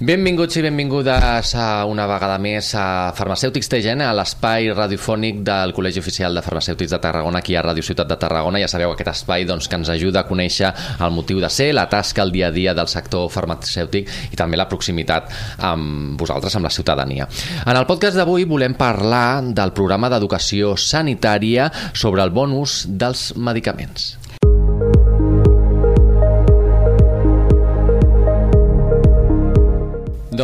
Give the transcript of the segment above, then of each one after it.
Benvinguts i benvingudes a una vegada més a Farmacèutics TGN, a l'espai radiofònic del Col·legi Oficial de Farmacèutics de Tarragona, aquí a Ràdio Ciutat de Tarragona. Ja sabeu aquest espai doncs, que ens ajuda a conèixer el motiu de ser, la tasca, el dia a dia del sector farmacèutic i també la proximitat amb vosaltres, amb la ciutadania. En el podcast d'avui volem parlar del programa d'educació sanitària sobre el bon ús dels medicaments.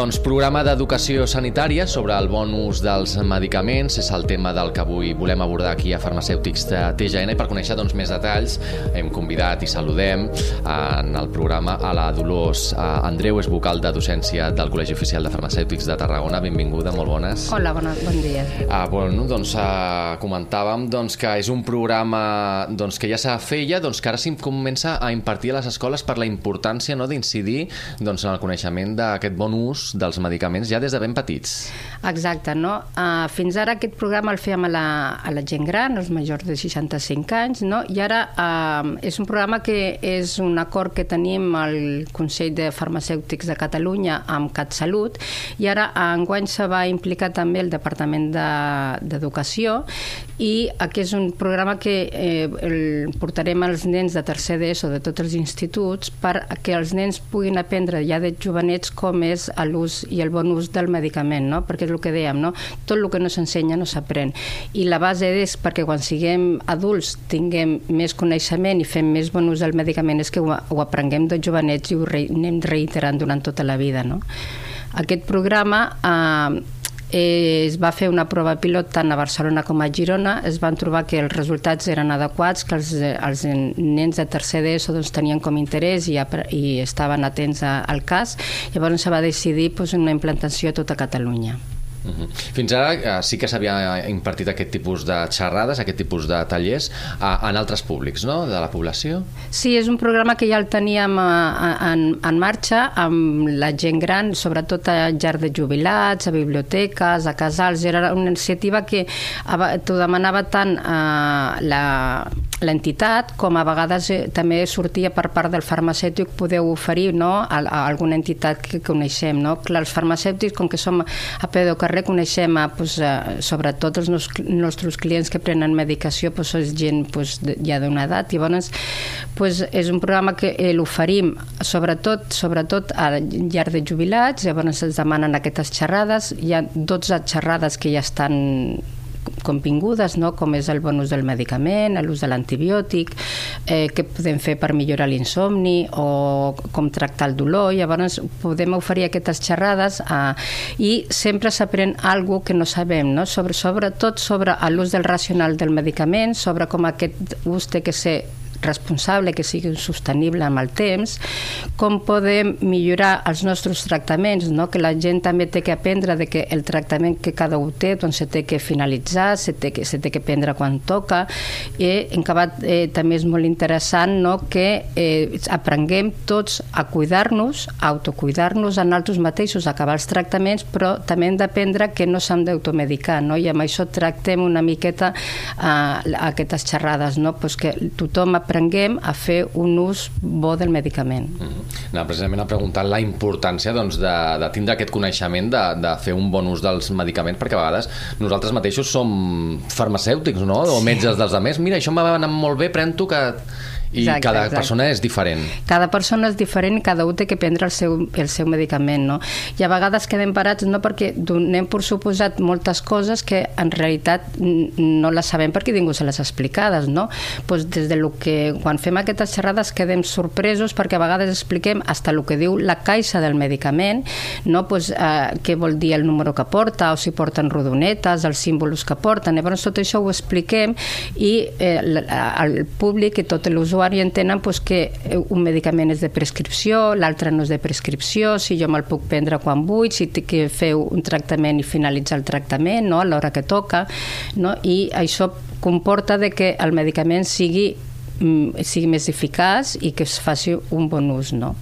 Doncs programa d'educació sanitària sobre el bon ús dels medicaments és el tema del que avui volem abordar aquí a Farmacèutics de TGN i per conèixer doncs, més detalls hem convidat i saludem en el programa a la Dolors Andreu, és vocal de docència del Col·legi Oficial de Farmacèutics de Tarragona. Benvinguda, molt bones. Hola, bona, bon dia. Ah, bueno, doncs ah, comentàvem doncs, que és un programa doncs, que ja s'ha feia, doncs, que ara s'hi comença a impartir a les escoles per la importància no, d'incidir doncs, en el coneixement d'aquest bon ús dels medicaments ja des de ben petits. Exacte, no? Uh, fins ara aquest programa el fèiem a la, a la gent gran, els majors de 65 anys, no? I ara uh, és un programa que és un acord que tenim al Consell de Farmacèutics de Catalunya amb CatSalut i ara enguany se va implicar també el Departament d'Educació de, i aquest és un programa que eh, el portarem als nens de tercer d'ESO de tots els instituts perquè els nens puguin aprendre ja de jovenets com és el l'ús i el bon ús del medicament, no? perquè és el que dèiem, no? tot el que no s'ensenya no s'aprèn. I la base és perquè quan siguem adults tinguem més coneixement i fem més bon ús del medicament és que ho, ho aprenguem de jovenets i ho re, anem reiterant durant tota la vida. No? Aquest programa eh, eh, es va fer una prova pilot tant a Barcelona com a Girona, es van trobar que els resultats eren adequats, que els, els nens de tercer d'ESO doncs, tenien com interès i, i estaven atents a, al cas, llavors se va decidir doncs, una implantació a tota Catalunya. Uh -huh. Fins ara eh, sí que s'havia impartit aquest tipus de xerrades, aquest tipus de tallers a, en altres públics, no?, de la població. Sí, és un programa que ja el teníem a, a, en, en marxa amb la gent gran, sobretot a llar de jubilats, a biblioteques, a casals. Era una iniciativa que t'ho demanava tant a la l'entitat, com a vegades eh, també sortia per part del farmacèutic podeu oferir no, a, a alguna entitat que coneixem. No? Clar, els farmacèutics, com que som a peu de carrer, coneixem a, pues, a, sobretot els nos, nostres clients que prenen medicació, pues, és gent pues, de, ja d'una edat, i llavors pues, és un programa que eh, l'oferim sobretot, sobretot a llar de jubilats, llavors es demanen aquestes xerrades, hi ha 12 xerrades que ja estan convingudes, no? com és el bon ús del medicament, l'ús de l'antibiòtic, eh, què podem fer per millorar l'insomni o com tractar el dolor. Llavors podem oferir aquestes xerrades eh, i sempre s'aprèn alguna que no sabem, no? Sobre, sobretot sobre l'ús del racional del medicament, sobre com aquest ús té que ser responsable, que sigui sostenible amb el temps, com podem millorar els nostres tractaments, no? que la gent també té que aprendre de que el tractament que cada un té doncs, se té que finalitzar, se té que, se té que prendre quan toca, i en acabat eh, també és molt interessant no? que eh, aprenguem tots a cuidar-nos, a autocuidar-nos en altres mateixos, a acabar els tractaments, però també hem d'aprendre que no s'han d'automedicar, no? i amb això tractem una miqueta eh, aquestes xerrades, no? pues que tothom aprenguem a fer un ús bo del medicament. Mm -hmm. no, precisament a preguntar la importància doncs, de, de tindre aquest coneixement de, de fer un bon ús dels medicaments, perquè a vegades nosaltres mateixos som farmacèutics, no? O metges dels altres. Mira, això m'ha anat molt bé, pren-t'ho que i exacte, cada exacte. persona és diferent. Cada persona és diferent i cada un té que prendre el seu, el seu medicament, no? I a vegades quedem parats no perquè donem per suposat moltes coses que en realitat no les sabem perquè ningú se les ha explicades, no? Pues des de lo que quan fem aquestes xerrades quedem sorpresos perquè a vegades expliquem hasta el que diu la caixa del medicament, no? Pues, eh, què vol dir el número que porta o si porten rodonetes, els símbols que porten. Llavors tot això ho expliquem i eh, el públic i tot l'usuari l'usuari entenen pues, que eh, un medicament és de prescripció, l'altre no és de prescripció, si jo me'l puc prendre quan vull, si que fer un tractament i finalitzar el tractament no? a l'hora que toca, no? i això comporta de que el medicament sigui sigui més eficaç i que es faci un bon ús. No?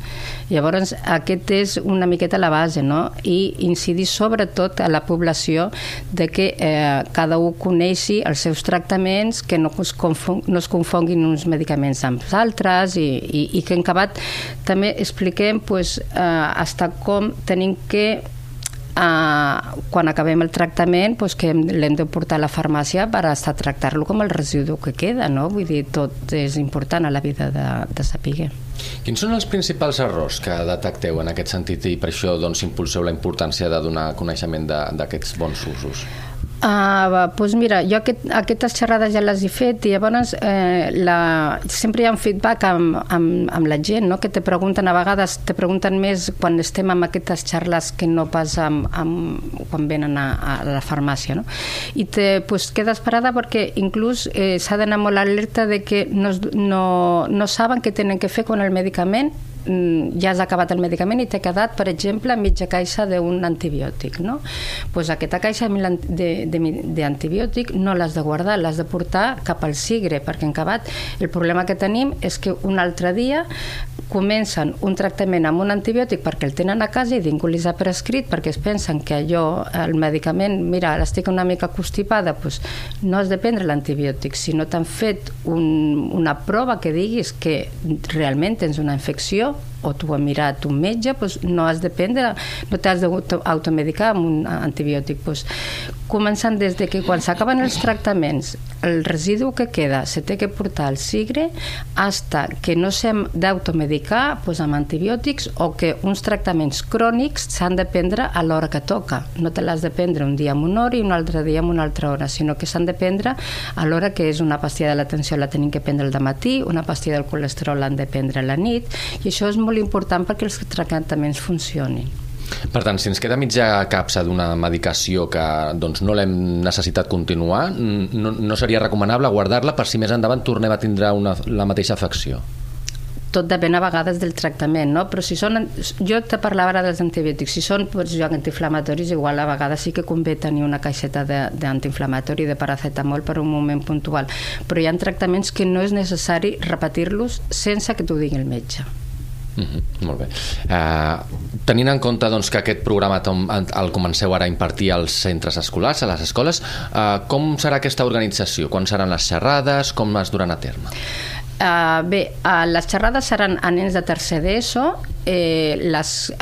Llavors, aquest és una miqueta la base, no? i incidir sobretot a la població de que eh, cada un coneixi els seus tractaments, que no es, confon, no es confonguin uns medicaments amb els altres i, i, i que en acabat també expliquem pues, eh, hasta com tenim que Uh, quan acabem el tractament pues, que l'hem de portar a la farmàcia per estar tractar-lo com el residu que queda no? vull dir, tot és important a la vida de, de saber Quins són els principals errors que detecteu en aquest sentit i per això doncs, impulseu la importància de donar coneixement d'aquests bons usos? Uh, pues mira, jo aquest, aquestes xerrades ja les he fet i llavors eh, la, sempre hi ha un feedback amb, amb, amb la gent, no? que te pregunten a vegades, te pregunten més quan estem amb aquestes xarles que no pas amb, amb, quan venen a, a la farmàcia. No? I te pues, quedes parada perquè inclús eh, s'ha d'anar molt alerta de que no, no, no saben què tenen que fer quan el medicament ja has acabat el medicament i t'ha quedat, per exemple, mitja caixa d'un antibiòtic. No? Pues aquesta caixa d'antibiòtic no l'has de guardar, l'has de portar cap al sigre, perquè en acabat el problema que tenim és que un altre dia comencen un tractament amb un antibiòtic perquè el tenen a casa i ningú li ha prescrit perquè es pensen que allò, el medicament, mira, ara estic una mica constipada, pues no has de prendre l'antibiòtic. Si no t'han fet un, una prova que diguis que realment tens una infecció, o tu ha mirat un metge, doncs no has de prendre, no t'has d'automedicar amb un antibiòtic. Doncs, començant des de que quan s'acaben els tractaments, el residu que queda se té que portar al sigre hasta que no s'hem d'automedicar doncs, amb antibiòtics o que uns tractaments crònics s'han de prendre a l'hora que toca. No te l'has de prendre un dia amb una hora i un altre dia amb una altra hora, sinó que s'han de prendre a l'hora que és una pastilla de l'atenció la tenim que prendre al matí, una pastilla del colesterol l'han de prendre a la nit, i això és molt molt important perquè els tractaments funcionin. Per tant, si ens queda mitja capsa d'una medicació que doncs, no l'hem necessitat continuar, no, no seria recomanable guardar-la per si més endavant tornem a tindre una, la mateixa afecció? tot depèn a vegades del tractament, no? però si són, jo te parlava ara dels antibiòtics, si són doncs, jo, antiinflamatoris, igual a vegades sí que convé tenir una caixeta d'antiinflamatori, de, de paracetamol per un moment puntual, però hi ha tractaments que no és necessari repetir-los sense que t'ho digui el metge. Mm -hmm, molt bé. Uh, tenint en compte doncs, que aquest programa el comenceu ara a impartir als centres escolars, a les escoles, uh, com serà aquesta organització? Quan seran les xerrades? Com es duran a terme? Uh, bé, uh, les xerrades seran a nens de tercer d'ESO eh,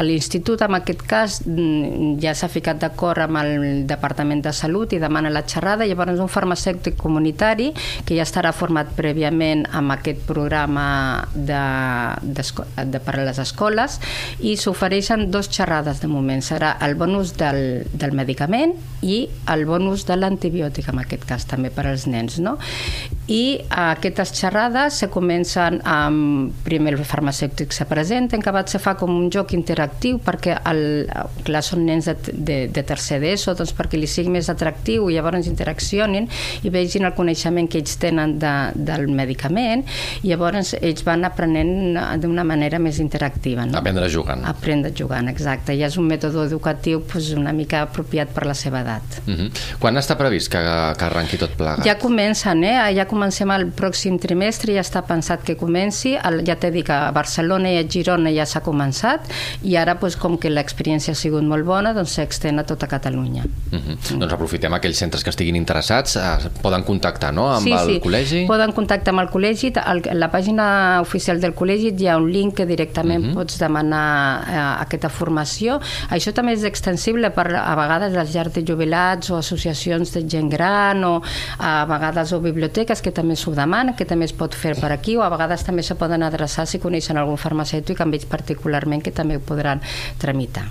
l'institut en aquest cas mm, ja s'ha ficat d'acord amb el Departament de Salut i demana la xerrada, llavors un farmacèutic comunitari que ja estarà format prèviament amb aquest programa de, de, de per a les escoles i s'ofereixen dos xerrades de moment, serà el bon ús del, del medicament i el bon ús de l'antibiòtic en aquest cas també per als nens no? i aquestes xerrades se comencen amb primer el farmacèutic se presenta en se fa com un joc interactiu perquè el, clar, són nens de, de, de tercer d'ESO, doncs perquè li sigui més atractiu i llavors interaccionin i vegin el coneixement que ells tenen de, del medicament i llavors ells van aprenent d'una manera més interactiva. No? Aprendre jugant. Aprendre jugant, exacte. I és un mètode educatiu pues, una mica apropiat per la seva edat. Uh -huh. Quan està previst que, que arrenqui tot plegat? Ja comencen, eh? Ja comencem el pròxim trimestre, ja està pensat que comenci. El, ja t'he dit que a Barcelona i a Girona ja s'ha començat i ara doncs, com que l'experiència ha sigut molt bona doncs s'extén a tota Catalunya uh -huh. mm. Doncs aprofitem aquells centres que estiguin interessats eh, poden contactar no? amb sí, el sí. col·legi poden contactar amb el col·legi el, la pàgina oficial del col·legi hi ha un link que directament uh -huh. pots demanar eh, aquesta formació això també és extensible per a vegades les llars de jubilats o associacions de gent gran o a vegades o biblioteques que també s'ho demanen que també es pot fer per aquí o a vegades també se poden adreçar si coneixen algun farmacèutic amb ells particular particularment que també ho podran tramitar.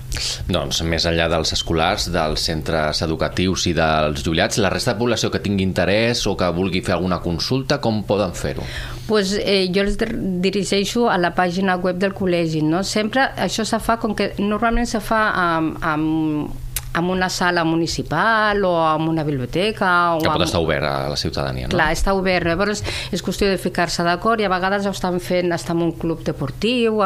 Doncs més enllà dels escolars, dels centres educatius i dels jubilats, la resta de població que tingui interès o que vulgui fer alguna consulta, com poden fer-ho? Pues, eh, jo els dirigeixo a la pàgina web del col·legi. No? Sempre això se fa, com que normalment se fa amb, amb en una sala municipal o en una biblioteca... O que pot amb... estar obert a la ciutadania, no? Clar, està obert. Llavors és qüestió de ficar-se d'acord i a vegades ho estan fent, està en un club deportiu,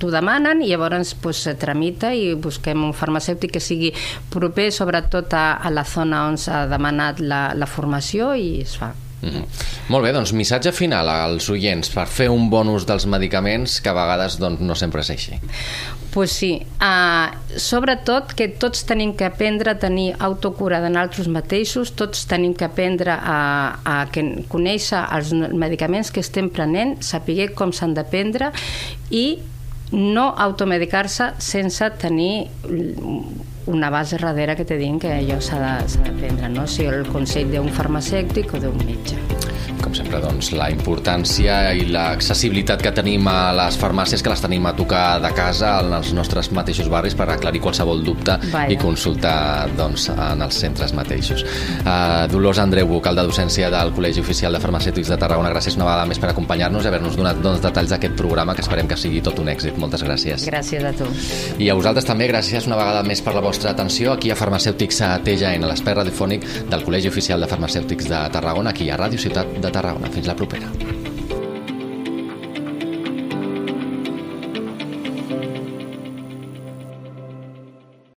t'ho demanen i llavors pues, se tramita i busquem un farmacèutic que sigui proper sobretot a, a la zona on s'ha demanat la, la formació i es fa. Mm -hmm. Molt bé, doncs missatge final als oients per fer un bon ús dels medicaments que a vegades doncs, no sempre és així. Pues sí, uh, sobretot que tots tenim que aprendre a tenir autocura de nosaltres mateixos, tots tenim que aprendre a, a que, conèixer els medicaments que estem prenent, saber com s'han de prendre i no automedicar-se sense tenir una base darrere que te diguin que allò s'ha de, de prendre, no? o sigui, el consell d'un farmacèutic o d'un metge com sempre, doncs, la importància i l'accessibilitat que tenim a les farmàcies, que les tenim a tocar de casa en els nostres mateixos barris per aclarir qualsevol dubte Vaja. i consultar doncs, en els centres mateixos. Uh, Dolors Andreu, vocal de docència del Col·legi Oficial de Farmacèutics de Tarragona, gràcies una vegada més per acompanyar-nos i haver-nos donat doncs, detalls d'aquest programa que esperem que sigui tot un èxit. Moltes gràcies. Gràcies a tu. I a vosaltres també, gràcies una vegada més per la vostra atenció aquí a Farmacèutics a TGN, l'espai radiofònic del Col·legi Oficial de Farmacèutics de Tarragona, aquí a Ràdio Ciutat de Tarragona. Fins la propera.